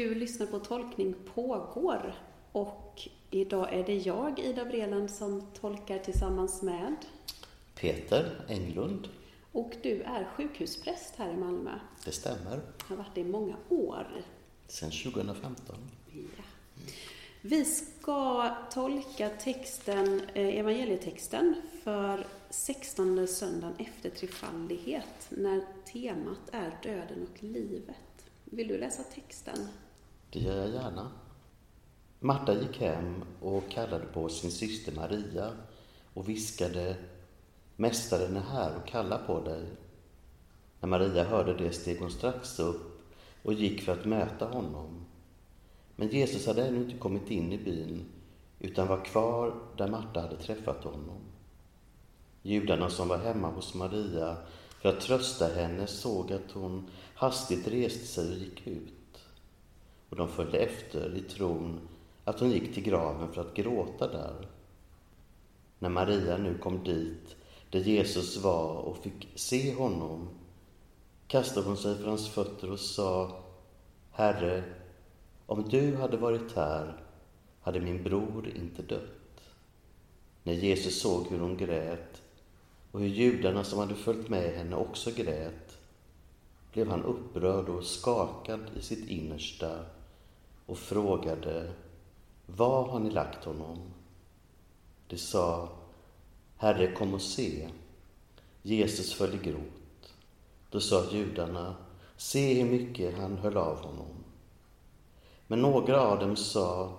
Du lyssnar på Tolkning pågår och idag är det jag, Ida Vreland, som tolkar tillsammans med Peter Englund. och du är sjukhuspräst här i Malmö. Det stämmer. Har varit det i många år. Sedan 2015. Ja. Vi ska tolka texten, eh, evangelietexten för 16 söndagen efter trefaldighet, när temat är döden och livet. Vill du läsa texten? Det gör jag gärna. Marta gick hem och kallade på sin syster Maria och viskade Mästaren är här och kallar på dig. När Maria hörde det steg hon strax upp och gick för att möta honom. Men Jesus hade ännu inte kommit in i byn utan var kvar där Marta hade träffat honom. Judarna som var hemma hos Maria för att trösta henne såg att hon hastigt reste sig och gick ut. Och de följde efter i tron att hon gick till graven för att gråta där. När Maria nu kom dit där Jesus var och fick se honom kastade hon sig för hans fötter och sa Herre, om du hade varit här hade min bror inte dött. När Jesus såg hur hon grät och hur judarna som hade följt med henne också grät blev han upprörd och skakad i sitt innersta och frågade Var har ni lagt honom? De sa Herre, kom och se. Jesus föll i grot. Då sa judarna Se hur mycket han höll av honom. Men några av dem sa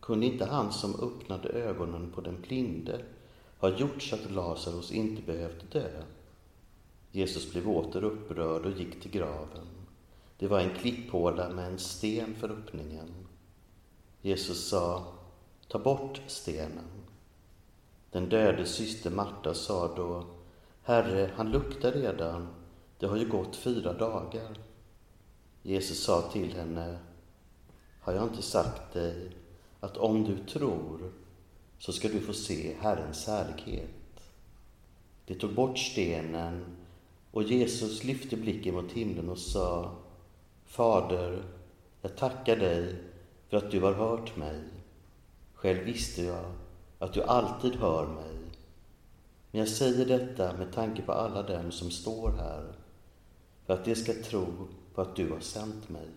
Kunde inte han som öppnade ögonen på den blinde ha gjort så att Lazarus inte behövde dö? Jesus blev åter upprörd och gick till graven. Det var en klipphåla med en sten för öppningen. Jesus sa, ta bort stenen. Den döde syster Marta sa då, Herre, han luktar redan, det har ju gått fyra dagar. Jesus sa till henne, har jag inte sagt dig att om du tror så ska du få se Herrens härlighet. De tog bort stenen och Jesus lyfte blicken mot himlen och sa Fader, jag tackar dig för att du har hört mig. Själv visste jag att du alltid hör mig. Men jag säger detta med tanke på alla dem som står här, för att de ska tro på att du har sänt mig.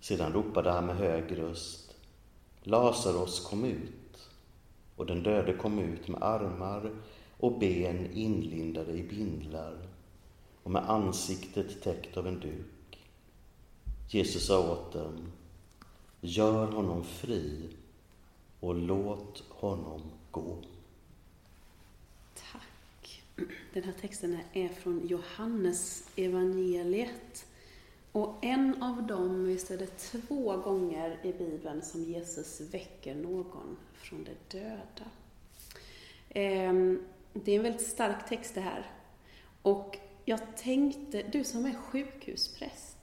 Sedan ropade han med hög röst Lazarus kom ut. Och den döde kom ut med armar och ben inlindade i bindlar och med ansiktet täckt av en duk. Jesus sa åt dem, gör honom fri och låt honom gå. Tack. Den här texten är från Johannes evangeliet. Och en av dem, visst är det två gånger i Bibeln som Jesus väcker någon från de döda. Ehm, det är en väldigt stark text det här. Och jag tänkte, du som är sjukhuspräst,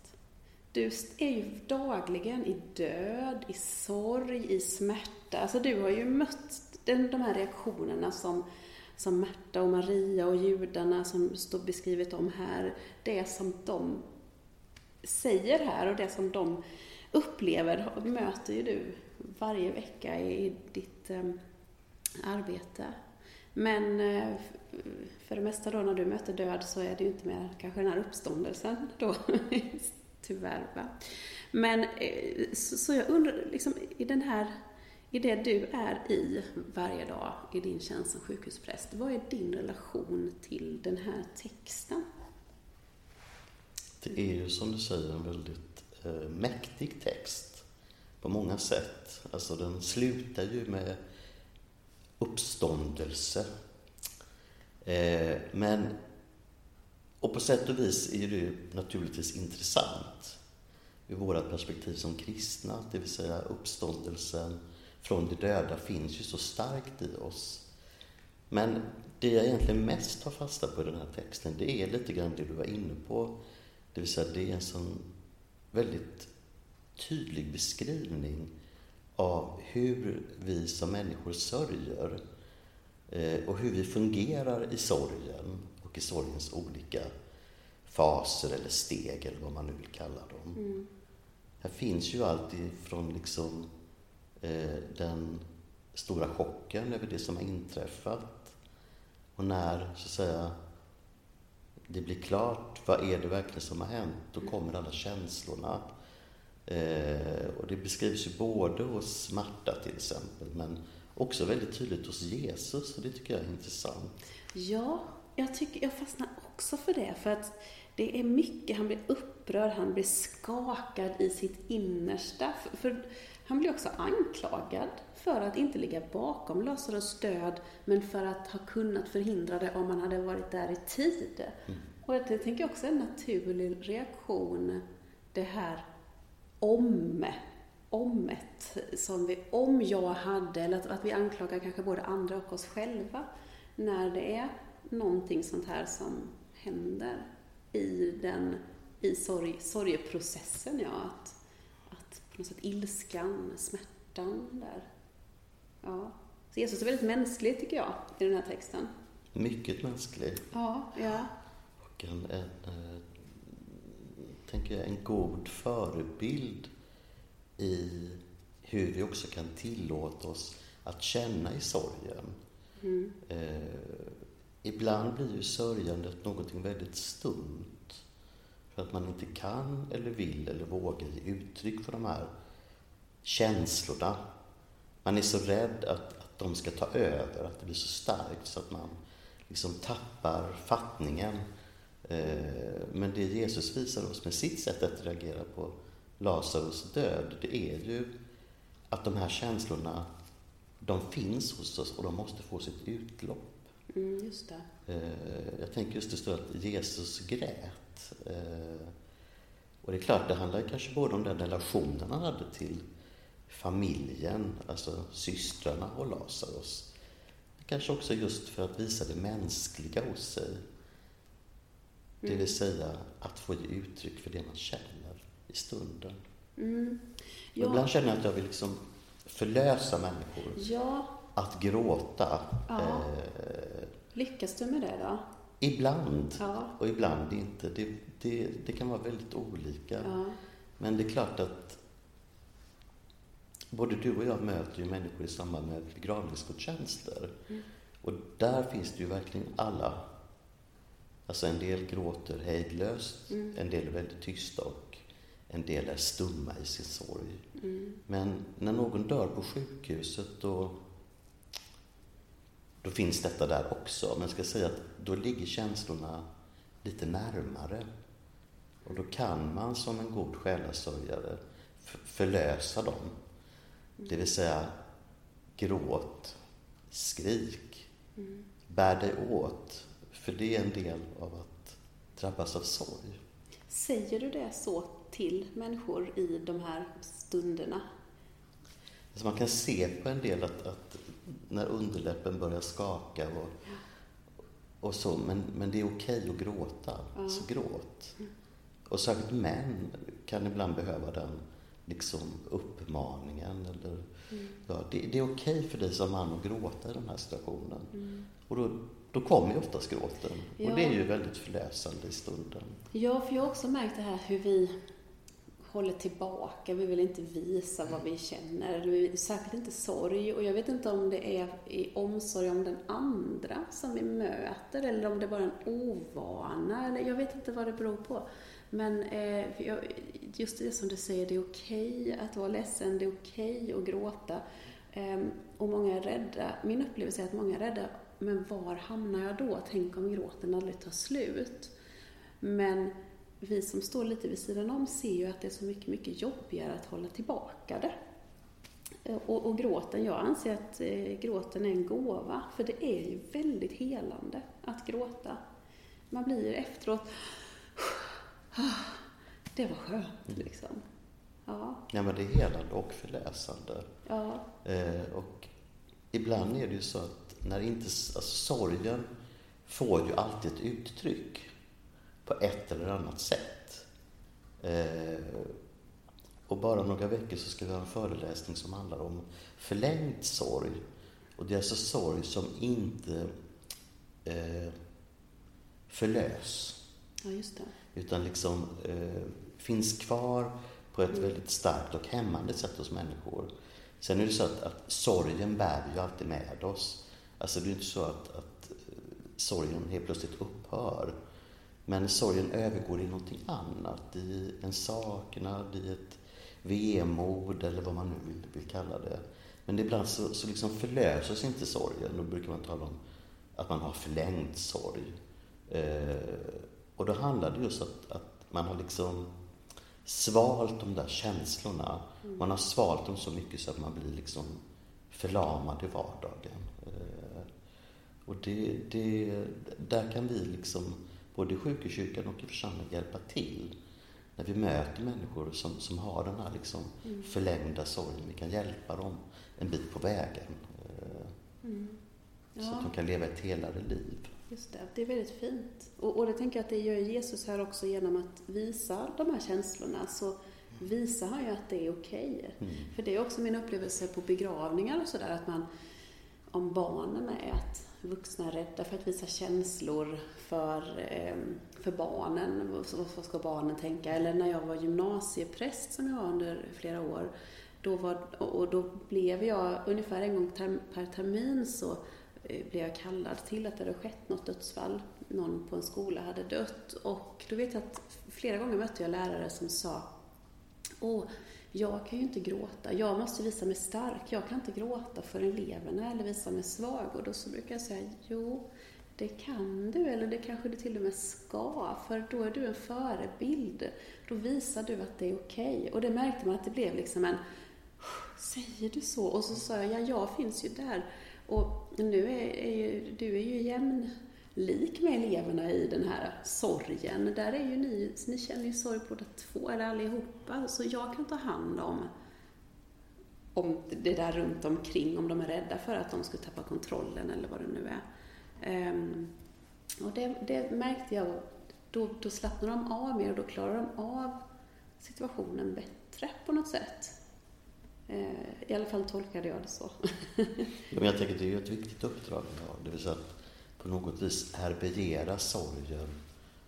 du är ju dagligen i död, i sorg, i smärta. Alltså du har ju mött den, de här reaktionerna som, som Märta och Maria och judarna som står beskrivet om här. Det som de säger här och det som de upplever möter ju du varje vecka i ditt eh, arbete. Men eh, för det mesta då när du möter död så är det ju inte mer kanske den här uppståndelsen då, tyvärr. Va? Men eh, så jag undrar, liksom i den här, i det du är i varje dag i din tjänst som sjukhuspräst, vad är din relation till den här texten? Det är ju som du säger en väldigt eh, mäktig text på många sätt. Alltså den slutar ju med uppståndelse. Eh, men, och på sätt och vis är det naturligtvis intressant ur vårt perspektiv som kristna, det vill säga uppståndelsen från de döda finns ju så starkt i oss. Men det jag egentligen mest tar fasta på i den här texten, det är lite grann det du var inne på. Det vill säga, det är en sån väldigt tydlig beskrivning av hur vi som människor sörjer eh, och hur vi fungerar i sorgen och i sorgens olika faser eller steg eller vad man nu vill kalla dem. Mm. Här finns ju allt ifrån liksom eh, den stora chocken över det som har inträffat och när, så att säga, det blir klart, vad är det verkligen som har hänt? Då kommer alla känslorna. Eh, och det beskrivs ju både hos Marta till exempel, men också väldigt tydligt hos Jesus, och det tycker jag är intressant. Ja, jag, tycker, jag fastnar också för det, för att det är mycket, han blir upprörd, han blir skakad i sitt innersta. För, för han blir också anklagad för att inte ligga bakom Lazarus död, men för att ha kunnat förhindra det om han hade varit där i tid. Mm. Och det tänker jag också är en naturlig reaktion, det här om, omet, som vi, om jag hade, eller att, att vi anklagar kanske både andra och oss själva, när det är någonting sånt här som händer i den, i sorg, sorgeprocessen, ja, att, att på något sätt ilskan, smärtan där. Ja. Så Jesus är väldigt mänsklig, tycker jag, i den här texten. Mycket mänsklig. Ja, ja. Och en, en, eh, tänker jag, en god förebild i hur vi också kan tillåta oss att känna i sorgen. Mm. Eh, ibland blir ju sörjandet någonting väldigt stumt. För att man inte kan eller vill eller vågar ge uttryck för de här känslorna. Man är så rädd att, att de ska ta över, att det blir så starkt så att man liksom tappar fattningen. Eh, men det Jesus visar oss med sitt sätt att reagera på Lazarus död, det är ju att de här känslorna, de finns hos oss och de måste få sitt utlopp. Mm, just det. Eh, jag tänker just det står att Jesus grät. Eh, och det är klart, det handlar kanske både om den relationen han hade till familjen, alltså systrarna och Lazarus. Kanske också just för att visa det mänskliga hos sig. Det vill mm. säga att få ge uttryck för det man känner i stunden. Mm. Ja. Ibland känner jag att jag vill liksom förlösa människor. Ja. Att gråta. Ja. Eh, Lyckas du med det då? Ibland, ja. och ibland inte. Det, det, det kan vara väldigt olika. Ja. Men det är klart att både du och jag möter ju människor i samband med begravningsgudstjänster. Mm. Och där finns det ju verkligen alla. Alltså en del gråter hejdlöst, mm. en del är väldigt tysta och en del är stumma i sin sorg. Mm. Men när någon dör på sjukhuset då, då finns detta där också. Men jag ska säga att då ligger känslorna lite närmare. Och då kan man som en god själasörjare förlösa dem. Det vill säga, gråt, skrik, mm. bär dig åt. För det är en del av att drabbas av sorg. Säger du det så till människor i de här stunderna? Så man kan se på en del att, att när underläppen börjar skaka och, och så, men, men det är okej att gråta, ja. så gråt. Och särskilt män kan ibland behöva den liksom uppmaningen. Eller, mm. ja, det, det, är okej för dig som man att gråta i den här situationen. Mm. Och då, då kommer ju oftast gråten. Ja. Och det är ju väldigt förlösande i stunden. Ja, för jag har också märkt det här hur vi håller tillbaka, vi vill inte visa vad vi känner, särskilt inte sorg. Och jag vet inte om det är i omsorg om den andra som vi möter, eller om det bara är en ovana, eller jag vet inte vad det beror på. Men eh, just det som du säger, det är okej okay att vara ledsen, det är okej okay att gråta. Eh, och många är rädda, min upplevelse är att många är rädda, men var hamnar jag då? Tänk om gråten aldrig tar slut? Men vi som står lite vid sidan om ser ju att det är så mycket, mycket jobbigare att hålla tillbaka det. Eh, och, och gråten, jag anser att eh, gråten är en gåva, för det är ju väldigt helande att gråta. Man blir efteråt det var skönt mm. liksom. Ja. ja, men det är helande och förlösande. Ja. Eh, och ibland är det ju så att när inte, alltså sorgen får ju alltid ett uttryck på ett eller annat sätt. Eh, och bara några veckor så ska vi ha en föreläsning som handlar om förlängd sorg. Och det är alltså sorg som inte eh, förlös. Ja, just det utan liksom eh, finns kvar på ett väldigt starkt och hämmande sätt hos människor. Sen är det så att, att sorgen bär vi ju alltid med oss. Alltså det är inte så att, att sorgen helt plötsligt upphör. Men sorgen övergår i någonting annat, i en saknad, i ett vemod eller vad man nu vill, vill kalla det. Men ibland så, så liksom förlöses inte sorgen. Då brukar man tala om att man har förlängd sorg. Eh, och då handlar det just om att, att man har liksom svalt de där känslorna. Mm. Man har svalt dem så mycket så att man blir liksom förlamad i vardagen. Eh, och det, det, där kan vi liksom, både i sjukhuskyrkan och i församlingen, hjälpa till. När vi möter människor som, som har den här liksom mm. förlängda sorgen, vi kan hjälpa dem en bit på vägen. Eh, mm. Ja. Så att de kan leva ett helare liv. Just det, det är väldigt fint. Och, och det tänker jag att det gör Jesus här också genom att visa de här känslorna. Så visar han ju att det är okej. Okay. Mm. För det är också min upplevelse på begravningar och sådär, att man, om barnen är att vuxna är rädda för att visa känslor för, ehm, för barnen. Vad ska barnen tänka? Eller när jag var gymnasiepräst, som jag var under flera år, då var, och då blev jag ungefär en gång per termin så eh, blev jag kallad till att det hade skett något dödsfall. Någon på en skola hade dött och då vet jag att flera gånger mötte jag lärare som sa Åh, jag kan ju inte gråta. Jag måste visa mig stark. Jag kan inte gråta för eleverna eller visa mig svag. Och då så brukar jag säga, jo, det kan du, eller det kanske du till och med ska, för då är du en förebild. Då visar du att det är okej. Okay. Och det märkte man att det blev liksom en, säger du så? Och så sa jag, ja, jag finns ju där. Och nu är, är ju, du är ju lik med eleverna i den här sorgen. Där är ju ni, ni känner ju sorg båda två, eller allihopa. Så jag kan ta hand om, om det där runt omkring, om de är rädda för att de skulle tappa kontrollen eller vad det nu är. Um, och det, det, märkte jag, då, då slappnar de av mer och då klarar de av situationen bättre på något sätt. Uh, I alla fall tolkade jag det så. ja, men jag tänker att det är ju ett viktigt uppdrag vi har, det vill säga att på något vis härbärgera sorgen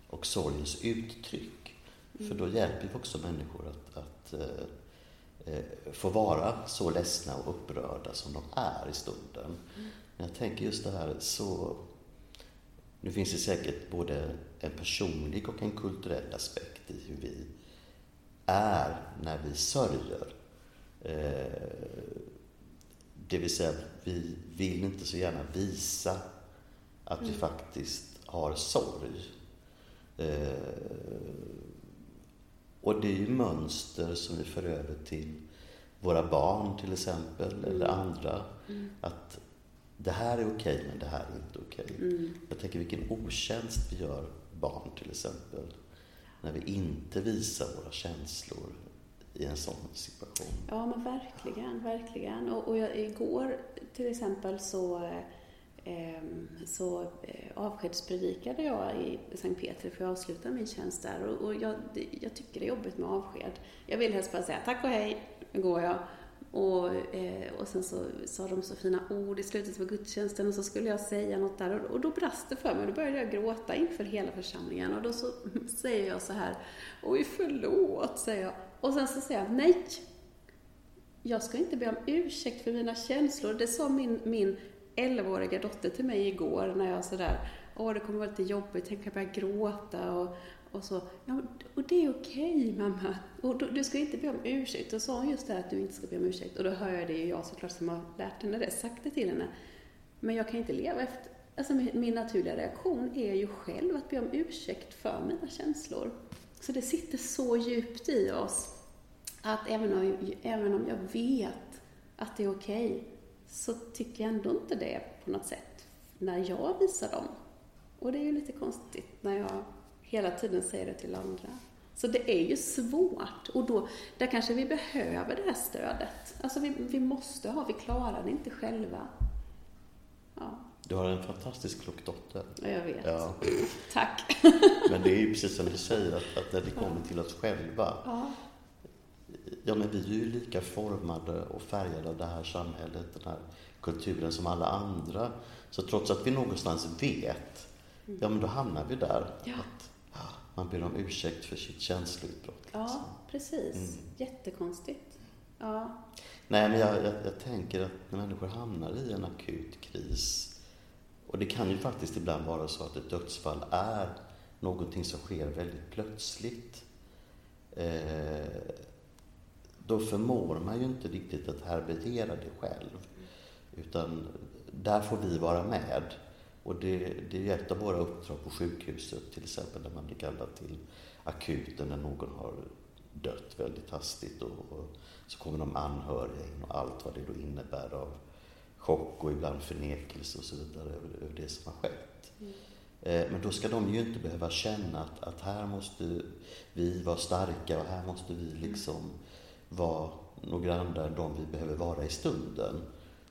och sorgens uttryck. Mm. För då hjälper vi också människor att, att eh, eh, få vara så ledsna och upprörda som de är i stunden. Mm. Men jag tänker just det här så... Nu finns det säkert både en personlig och en kulturell aspekt i hur vi är när vi sörjer. Eh, det vill säga, vi vill inte så gärna visa att vi faktiskt har sorg. Eh, och det är ju mönster som vi för över till våra barn till exempel, mm. eller andra. Mm. Att det här är okej, men det här är inte okej. Mm. Jag tänker vilken otjänst vi gör barn till exempel, när vi inte visar våra känslor i en sån situation. Ja, men verkligen, verkligen. Och, och jag, igår till exempel så, eh, Ehm, så eh, avskedspredikade jag i Sankt Peter för att avsluta min tjänst där. Och, jag, jag, tycker det är jobbigt med avsked. Jag vill helst bara säga tack och hej, nu går jag. Och, eh, och sen så sa de så fina ord i slutet på gudstjänsten och så skulle jag säga något där och, och då brast det för mig och då började jag gråta inför hela församlingen och då så säger jag så här, oj förlåt, säger jag. Och sen så säger jag, nej, jag ska inte be om ursäkt för mina känslor. Det sa min, min 11-åriga dotter till mig igår när jag sådär, åh det kommer vara lite jobbigt, tänk jag börja gråta och, och så. Ja, och det är okej mamma. Och du, du ska inte be om ursäkt. Och sa hon just det att du inte ska be om ursäkt. Och då hör jag det ju jag såklart som har lärt henne det, sagt det till henne. Men jag kan inte leva efter, alltså min naturliga reaktion är ju själv att be om ursäkt för mina känslor. Så det sitter så djupt i oss att även om, även om jag vet att det är okej, okay, så tycker jag ändå inte det på något sätt när jag visar dem. Och det är ju lite konstigt när jag hela tiden säger det till andra. Så det är ju svårt och då, där kanske vi behöver det här stödet. Alltså vi, vi måste ha, vi klarar det inte själva. Ja. Du har en fantastisk klok dotter. Ja, jag vet. Ja. Tack. Men det är ju precis som du säger, att, att när det kommer till oss själva, ja ja men vi är ju lika formade och färgade av det här samhället, den här kulturen som alla andra. Så trots att vi någonstans vet, mm. ja men då hamnar vi där. Ja. Att, man ber om ursäkt för sitt känsloutbrott. Liksom. Ja, precis. Mm. Jättekonstigt. Ja. Nej, men jag, jag, jag, tänker att när människor hamnar i en akut kris, och det kan ju faktiskt ibland vara så att ett dödsfall är någonting som sker väldigt plötsligt. Eh, då förmår man ju inte riktigt att härbärgera det själv. Utan där får vi vara med. Och det, det är ett av våra uppdrag på sjukhuset, till exempel när man blir kallad till akuten när någon har dött väldigt hastigt och, och så kommer de anhöriga in och allt vad det då innebär av chock och ibland förnekelse och så vidare över, över det som har skett. Mm. Eh, men då ska de ju inte behöva känna att, att här måste vi vara starka och här måste vi liksom vara några andra än de vi behöver vara i stunden.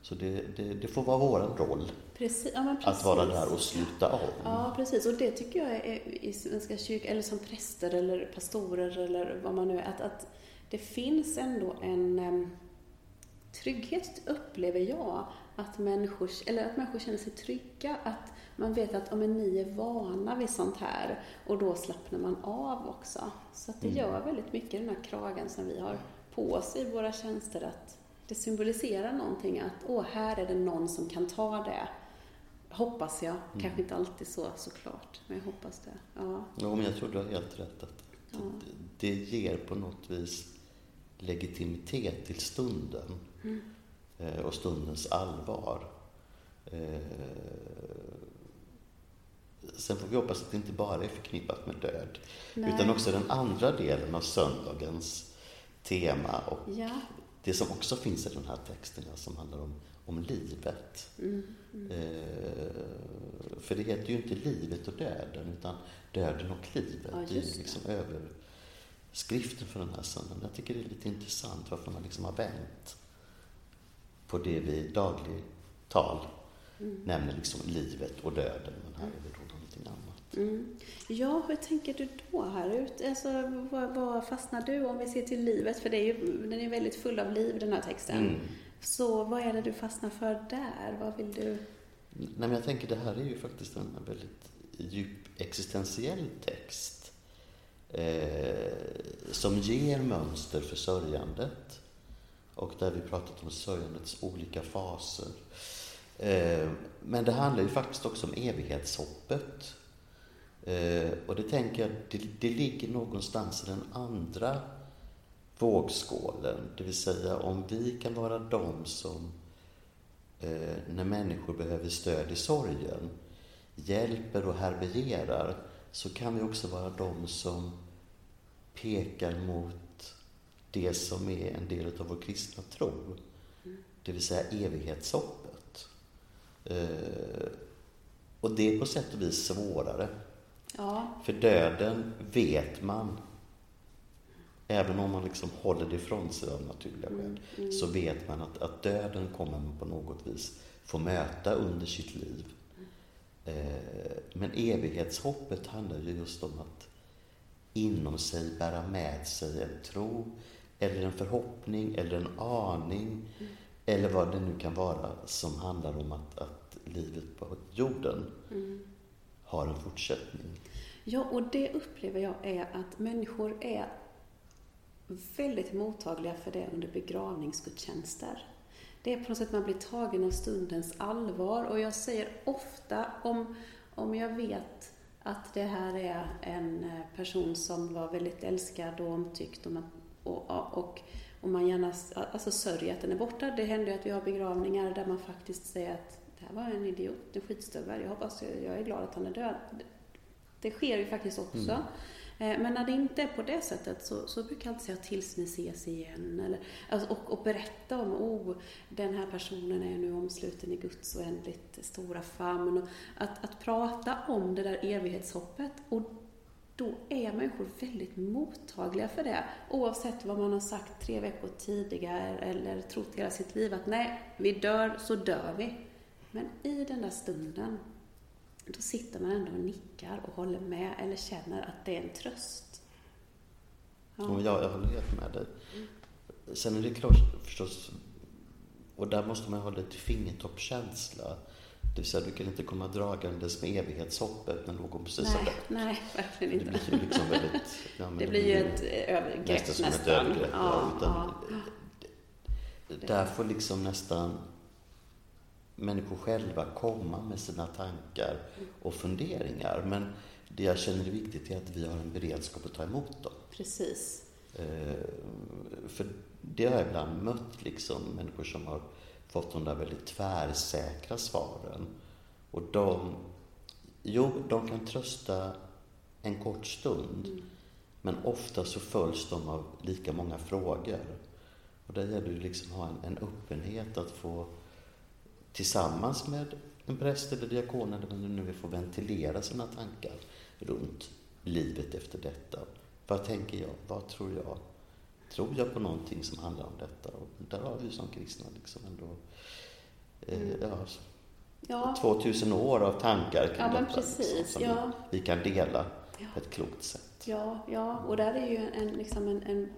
Så det, det, det får vara vår roll. Precis, ja, att vara där och sluta om. Ja, precis. Och det tycker jag är i Svenska kyrkan, eller som präster eller pastorer eller vad man nu är, att, att det finns ändå en um, trygghet, upplever jag, att människor, eller att människor känner sig trygga. Att man vet att om ni är vana vid sånt här och då slappnar man av också. Så att det mm. gör väldigt mycket, den här kragen som vi har på oss i våra tjänster, att det symboliserar någonting att åh, här är det någon som kan ta det. Hoppas jag. Mm. Kanske inte alltid så såklart, men jag hoppas det. Ja, ja men jag tror du har helt rätt. Att ja. det, ger på något vis legitimitet till stunden mm. Eh, och stundens allvar. Eh, sen får vi hoppas att det inte bara är förknippat med död, Nej. utan också den andra delen av söndagens tema och ja det som också finns i den här texten som handlar om, om livet. Mm, mm. Eh, för det heter ju inte livet och döden, utan döden och livet. Ja, det är liksom överskriften för den här söndagen. Jag tycker det är lite intressant varför man liksom har vänt på det vi dagligt tal mm. nämner liksom livet och döden. Men här är det då. Mm. Ja, hur tänker du då här? Alltså, vad, vad, fastnar du om vi ser till livet? För det är ju, den är väldigt full av liv den här texten. Mm. Så vad är det du fastnar för där? Vad vill du? Nej, men jag tänker det här är ju faktiskt en väldigt djup existentiell text. Eh, som ger mönster för sörjandet. Och där vi pratat om sörjandets olika faser. Eh, men det handlar ju faktiskt också om evighetshoppet. Eh, och det tänker jag, det, det ligger någonstans i den andra vågskålen. Det vill säga om vi kan vara de som, eh, när människor behöver stöd i sorgen, hjälper och härbärgerar, så kan vi också vara de som pekar mot det som är en del av vår kristna tro. Det vill säga evighetshoppet. Eh, och det är på sätt och vis svårare. Ja. För döden vet man, även om man liksom håller det ifrån sig av naturliga skäl, mm, mm. så vet man att, att döden kommer man på något vis få möta under sitt liv. Eh, men evighetshoppet handlar ju just om att inom sig bära med sig en tro, eller en förhoppning, eller en aning, mm. eller vad det nu kan vara som handlar om att, att livet på jorden mm har en fortsättning. Ja, och det upplever jag är att människor är väldigt mottagliga för det under begravningsgudstjänster. Det är på något sätt man blir tagen av stundens allvar och jag säger ofta om, om jag vet att det här är en eh, person som var väldigt älskad och omtyckt och, man, och, och, och man gärna alltså sörjer att den är borta. Det händer ju att vi har begravningar där man faktiskt säger att här var en idiot, en skitstövel, jag hoppas, jag är glad att han är död. Det sker ju faktiskt också. Mm. Eh, men när det inte är på det sättet så, så brukar jag alltid säga tills ni ses igen. Eller, alltså, och, och, berätta om, oh, den här personen är nu omsluten i Guds oändligt stora famn. Och att, att prata om det där evighetshoppet. Och då är människor väldigt mottagliga för det. Oavsett vad man har sagt tre veckor tidigare eller trott hela sitt liv att nej, vi dör så dör vi. Men i den där stunden, då sitter man ändå och nickar och håller med eller känner att det är en tröst. Ja. Jag, jag håller helt med dig. Sen är det klart förstås, och där måste man ha lite fingertoppskänsla. Det vill säga, du kan inte komma dragandes med evighetshoppet när någon precis nej, har dött. Nej, verkligen Det inte. blir ju liksom väldigt... Ja, det blir ju ett övergrepp nästan nästan. som ett övergrepp. Ja, ja, utan, ja. Där får liksom nästan människor själva komma med sina tankar och funderingar. Men det jag känner är viktigt är att vi har en beredskap att ta emot dem. Precis. Eh, för det har jag ibland mött, liksom, människor som har fått de där väldigt tvärsäkra svaren. Och de, jo, de kan trösta en kort stund, Mm. men ofta så följs de av lika många frågor. Och där gäller det liksom att ha en, en öppenhet att få tillsammans med en präst eller diakon eller vad det nu är, få ventilera sina tankar runt livet efter detta. Vad tänker jag? Vad tror jag? Tror jag på någonting som handlar om detta? Och där har vi som kristna liksom ändå eh, ja, Ja, 2000 år av tankar kring Ja, detta. liksom, precis, som ja. vi, vi kan dela på ett klokt sätt. ja, ja, och där är ju en, liksom en, en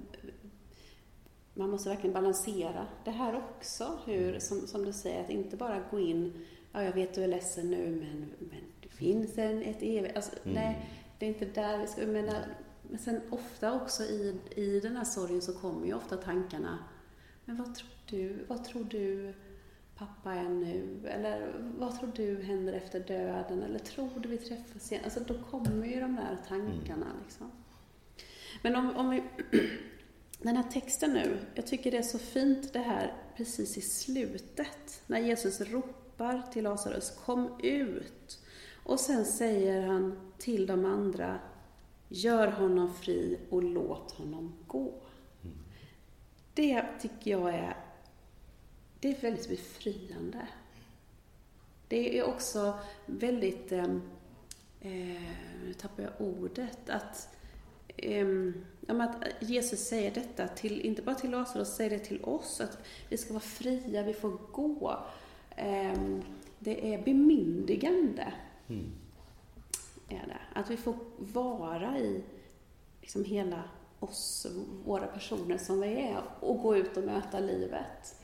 man måste verkligen balansera det här också. Hur, som, som du säger, att inte bara gå in, ja jag vet du är ledsen nu men, men det finns en, ett evigt, alltså, Mm. nej det är inte där vi ska, jag menar, men sen ofta också i, i den här sorgen så kommer ju ofta tankarna, men vad tror du, vad tror du pappa är nu? Eller vad tror du händer efter döden? Eller tror du vi träffas igen? Alltså då kommer ju de där tankarna liksom. Men om, om vi, den här texten nu, jag tycker det är så fint det här precis i slutet, när Jesus ropar till Lazarus, kom ut! Och sen säger han till de andra, gör honom fri och låt honom gå. Det tycker jag är, det är väldigt befriande. Det är också väldigt, eh, eh nu tappar jag ordet, att eh, ja, att Jesus säger detta, till, inte bara till Lazarus, säger det till oss, att vi ska vara fria, vi får gå. Ehm, det är bemyndigande, Mm. är det. Att vi får vara i liksom hela oss, våra personer som vi är, och gå ut och möta livet.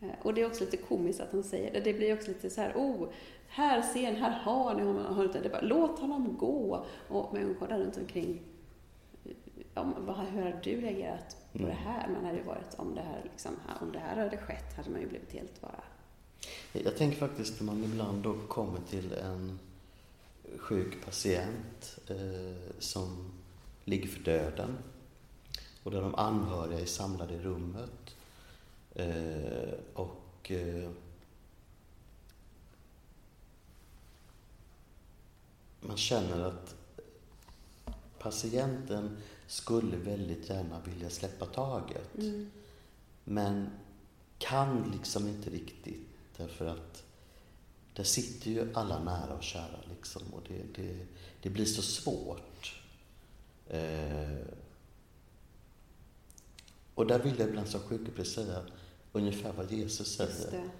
Eh, Och det är också lite komiskt att han säger det. Det blir också lite så här, oh, här ser ni, här har ni honom. Det bara, Låt honom gå. Och människor där runt omkring vad, hur har du reagerat på Mm. det här? Man hade ju varit, om det här, liksom, om det här hade skett hade man ju blivit helt bara... Jag tänker faktiskt när man ibland då kommer till en sjuk patient eh, som ligger för döden och där de anhöriga är samlade i rummet. Eh, och eh, man känner att patienten skulle väldigt gärna vilja släppa taget. Mm. Men kan liksom inte riktigt därför att där sitter ju alla nära och kära liksom och det, det, det blir så svårt. Eh, och där vill jag ibland som sjukgymnast säga ungefär vad Jesus säger.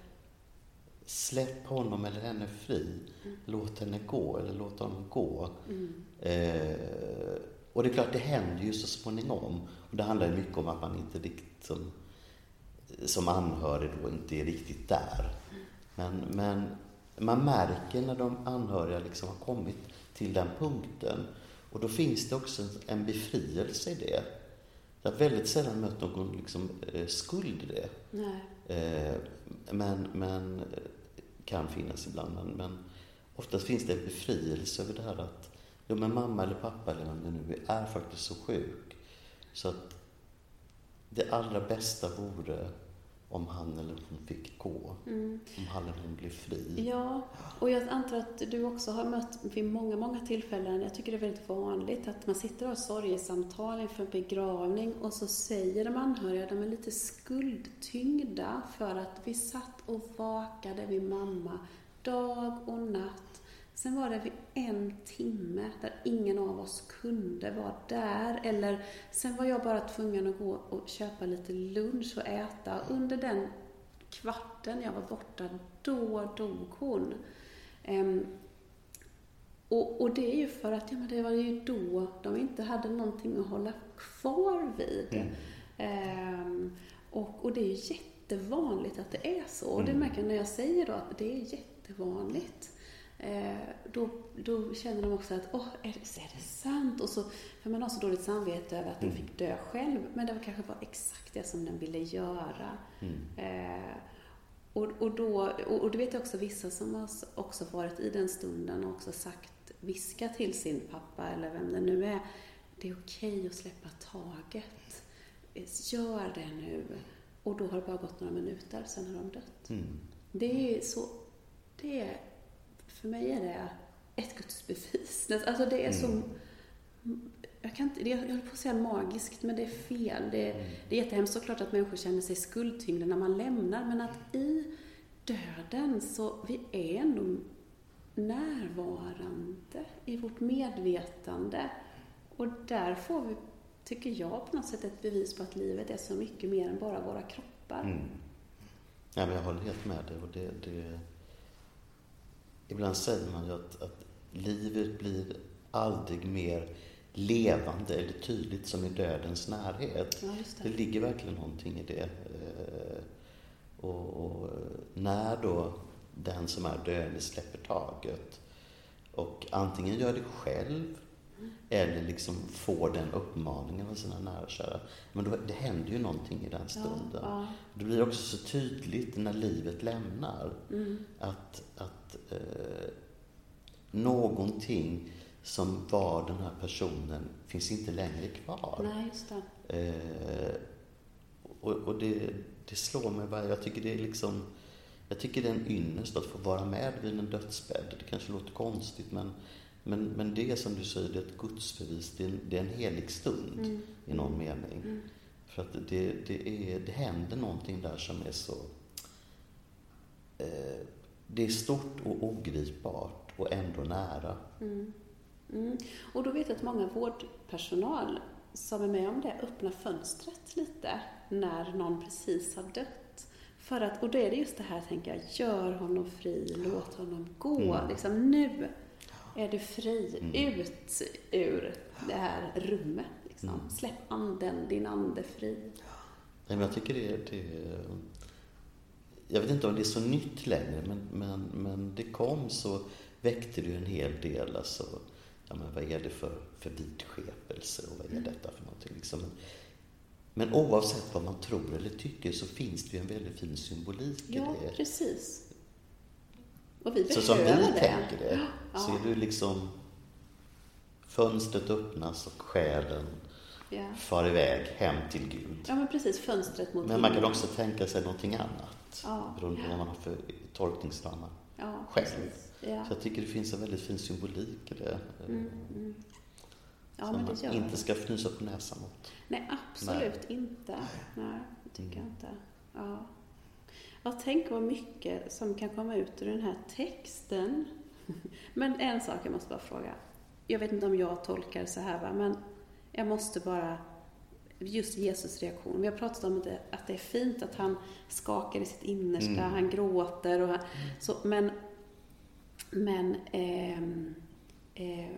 Släpp honom eller henne fri. Låt henne gå eller låt honom gå. Mm. Eh, och det är klart, det händer ju så småningom. Och det handlar mycket om att man inte riktigt som, som anhörig då inte är riktigt där. Men, men man märker när de anhöriga liksom har kommit till den punkten. Och då finns det också en befrielse i det. Jag har väldigt sällan mött någon liksom, eh, skuld i det. Nej. Eh, men, men eh, kan finnas ibland. Men, men oftast finns det en befrielse över det här att jo, men mamma eller pappa eller vem det nu är, är faktiskt så sjuk. Så att det allra bästa vore om han eller hon fick gå. Mm. Om han eller hon blev fri. Ja, och jag antar att du också har mött vid många, många tillfällen, jag tycker det är väldigt vanligt, att man sitter och har sorgesamtal inför en begravning och så säger de anhöriga, de är lite skuldtyngda för att vi satt och vakade vid mamma dag och natt. Sen var det vid en timme där ingen av oss kunde vara där. Eller sen var jag bara tvungen att gå och köpa lite lunch och äta. Under den kvarten jag var borta, då dog hon. Ehm, och, och det är ju för att ja, men det var ju då de inte hade någonting att hålla kvar vid. Mm. Ehm, och, och det är ju jättevanligt att det är så. Och det Mm. märker jag när jag säger då att det är jättevanligt då, då känner de också att, åh, är det, är det sant? Och så, för man har så dåligt samvete över att den Mm. fick dö själv, men det var kanske var exakt det som den ville göra. Mm. Eh, och, och, då, och, och det vet jag också vissa som har också varit i den stunden och också sagt, viska till sin pappa eller vem det nu är, det är okej att släppa taget. Eh, Gör det nu. Och då har det bara gått några minuter, sen har de dött. Mm. Det är så, det är, för mig är det ett gudsbevis. Alltså det är så, jag kan inte, jag håller på att säga magiskt, men det är fel. Det, Mm. det är jättehemskt såklart att människor känner sig skuldtyngda när man lämnar, men att i döden så, vi är ändå närvarande i vårt medvetande. Och där får vi, tycker jag, på något sätt ett bevis på att livet är så mycket mer än bara våra kroppar. Mm. Ja, men jag håller helt med dig. Och det, det... Ibland säger man ju att, att livet blir aldrig mer levande eller tydligt som i dödens närhet. Ja, Det det. ligger verkligen någonting i det. Eh, Och, och när då den som är döende släpper taget och antingen gör det själv eller liksom får den uppmaningen av sina nära och kära. Men då, det händer ju någonting i den stunden. Ja, Det blir också så tydligt när livet lämnar ja. Mm. att, att eh, någonting som var den här personen finns inte längre kvar. Nej, just det. Eh, och och det, det slår mig bara, jag tycker det är liksom, jag tycker det är en ynnest att få vara med vid en dödsbädd. Det kanske låter konstigt men, men, men det är som du säger, det är ett gudsbevis, det är en, det är en helig stund Mm. i någon mening. Mm. För att det, det, är, det händer någonting där som är så, eh, det är stort och ogripbart och ändå nära. Mm. Mm. Och då vet jag att många vårdpersonal som är med om det öppnar fönstret lite när någon precis har dött. För att, och då är det just det här, tänker jag, gör honom fri, låt honom gå. Mm. Liksom, nu är du fri, Mm. ut ur det här rummet. Liksom. Mm. Släpp anden, din ande fri. Nej, men jag tycker det, det Jag vet inte om det är så nytt längre, men, men, men det kom så väckte det ju en hel del. Alltså, ja, men vad är det för, för vidskepelse och vad är Mm. detta för någonting? Liksom. Men, men oavsett vad man tror eller tycker så finns det ju en väldigt fin symbolik Ja, i det. precis. Och vi Så som vi behöver det. tänker det, så Ja. är det liksom fönstret öppnas och själen Ja. far iväg hem till Gud. ja, men precis. Fönstret mot Men man kan också tänka sig någonting annat. Ja. Beroende på vad man har för tolkningsramar. Ja, själv. Ja. Så jag tycker det finns en väldigt fin symbolik i det. Mm, mm. Ja, som man inte det. ska fnysa på näsan åt. Nej, absolut inte. Nej, det tycker jag Mm. inte. Ja. Jag tänker vad mycket som kan komma ut ur den här texten. Men en sak jag måste bara fråga. Jag vet inte om jag tolkar så här, va? men jag måste bara... Just Jesus reaktion. Vi har pratat om det, att det är fint att han skakar i sitt innersta, Mm. han gråter och så, men... Men... ehm, eh,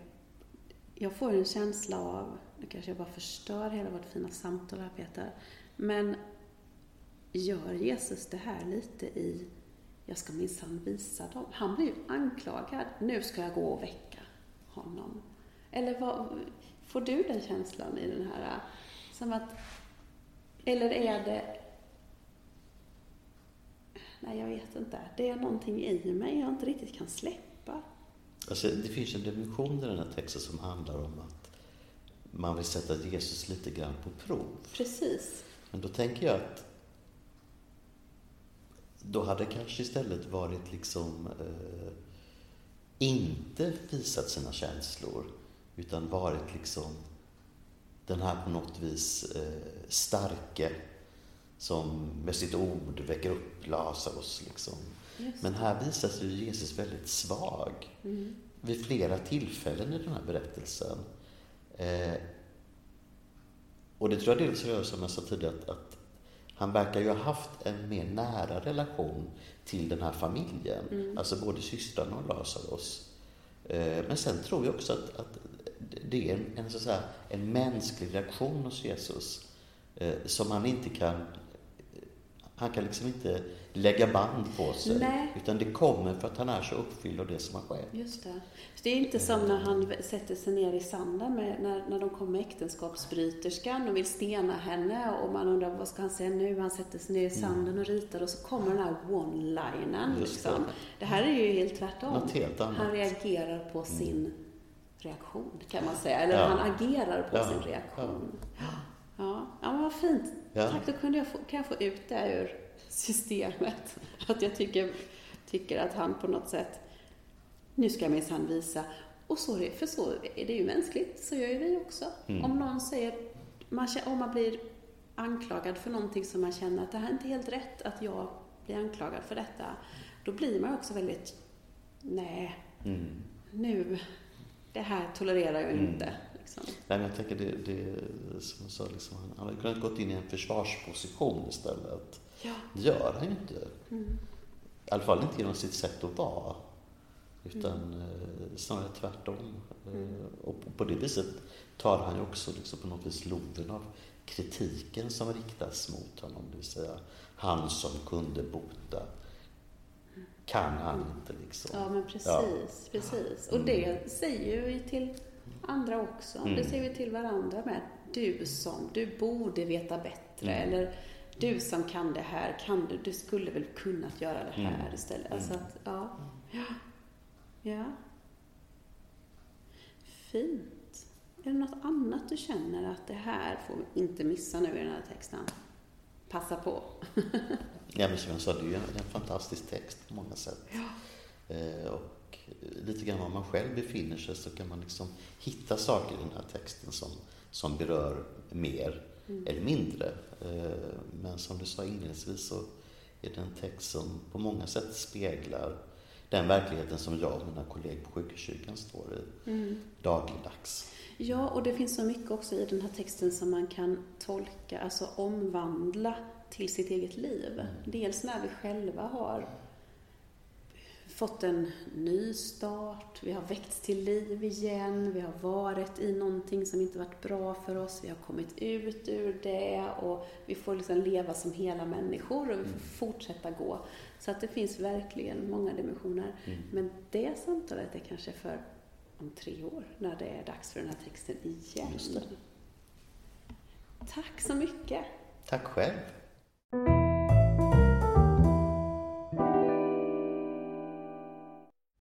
jag får en känsla av, nu kanske jag bara förstör hela vårt fina samtal här Peter, men gör Jesus det här lite i, jag ska minsann visa dem. Han blir ju anklagad, nu ska jag gå och väcka honom. Eller vad, får du den känslan i den här, som att, eller är det, nej jag vet inte, det är någonting i mig jag inte riktigt kan släppa. Alltså, det finns en dimension i den här texten som handlar om att man vill sätta Jesus lite grann på prov. Precis. Men då tänker jag att då hade kanske istället varit liksom eh, inte visat sina känslor utan varit liksom den här på något vis eh, starke som med sitt ord väcker upp Lazarus. Liksom. Men här visas ju Jesus väldigt svag Mm. vid flera tillfällen i den här berättelsen. Eh, och det tror jag dels rör sig som jag sa tidigare, att, att han verkar ju ha haft en mer nära relation till den här familjen. Mm. Alltså både systrarna och Lazarus. Eh, men sen tror jag också att, att det är en, en, så säga, en mänsklig reaktion hos Jesus eh, som han inte kan han kan liksom inte lägga band på sig. Nej. Utan det kommer för att han är så uppfylld av det som har skett. Just det. Så det är inte som när han sätter sig ner i sanden med, när, när de kommer med äktenskapsbryterskan och vill stena henne och man undrar vad ska han säga nu? Han sätter sig ner i sanden och ritar och så kommer den här one-linen. Liksom. det. Det här är ju helt tvärtom. Helt. Han reagerar på sin reaktion, kan man säga. Eller Ja. han agerar på Ja. sin reaktion. Ja. Ja. ja, vad fint. Tack, då kunde jag få, kan jag få ut det ur systemet. Att jag tycker, tycker att han på något sätt, nu ska jag minsann visa. Och så för så är det ju mänskligt, så gör ju vi också. Mm. Om någon säger, man, om man blir anklagad för någonting som man känner att det här är inte helt rätt att jag blir anklagad för detta. Då blir man också väldigt, nej, Mm. nu, det här tolererar jag Mm. inte. Liksom. Nej, men jag tänker det, det som jag sa, liksom, han- hade kunnat gått in i en försvarsposition istället. Ja. Det gör han ju inte. Mm. I alla fall inte genom sitt sätt att vara. Utan eh, snarare tvärtom. Eh, och på, på det viset tar han ju också liksom på något vis loven av kritiken som riktas mot honom. Det vill säga, han som kunde bota kan han inte liksom. Ja, men precis. Ja. precis. Och det säger vi till andra också. Mm. Det säger vi till varandra med. Du som, du borde veta bättre. Mm. Eller du som kan det här, kan du, du skulle väl kunnat göra det här Mm. istället. Alltså att, ja. ja. Ja. Fint. Är det något annat du känner att det här får vi inte missa nu i den här texten? Passa på. Ja, men som jag sa, det är ju en, en fantastisk text på många sätt. Eh, och lite grann var man själv befinner sig så kan man liksom hitta saker i den här texten som, som berör mer eller mindre. Eh, men som du sa inledningsvis så är det en text som på många sätt speglar den verkligheten som jag och mina kollegor på sjukhuskyrkan står i dagligdags. Ja, och det finns så mycket också i den här texten som man kan tolka, alltså omvandla till sitt eget liv. Dels när vi själva har fått en ny start, vi har väckts till liv igen, vi har varit i någonting som inte varit bra för oss, vi har kommit ut ur det och vi får liksom leva som hela människor och vi får fortsätta gå. Så att det finns verkligen många dimensioner. Men det samtalet är kanske för om tre år, när det är dags för den här texten igen. Tack så mycket! Tack själv! Thank you.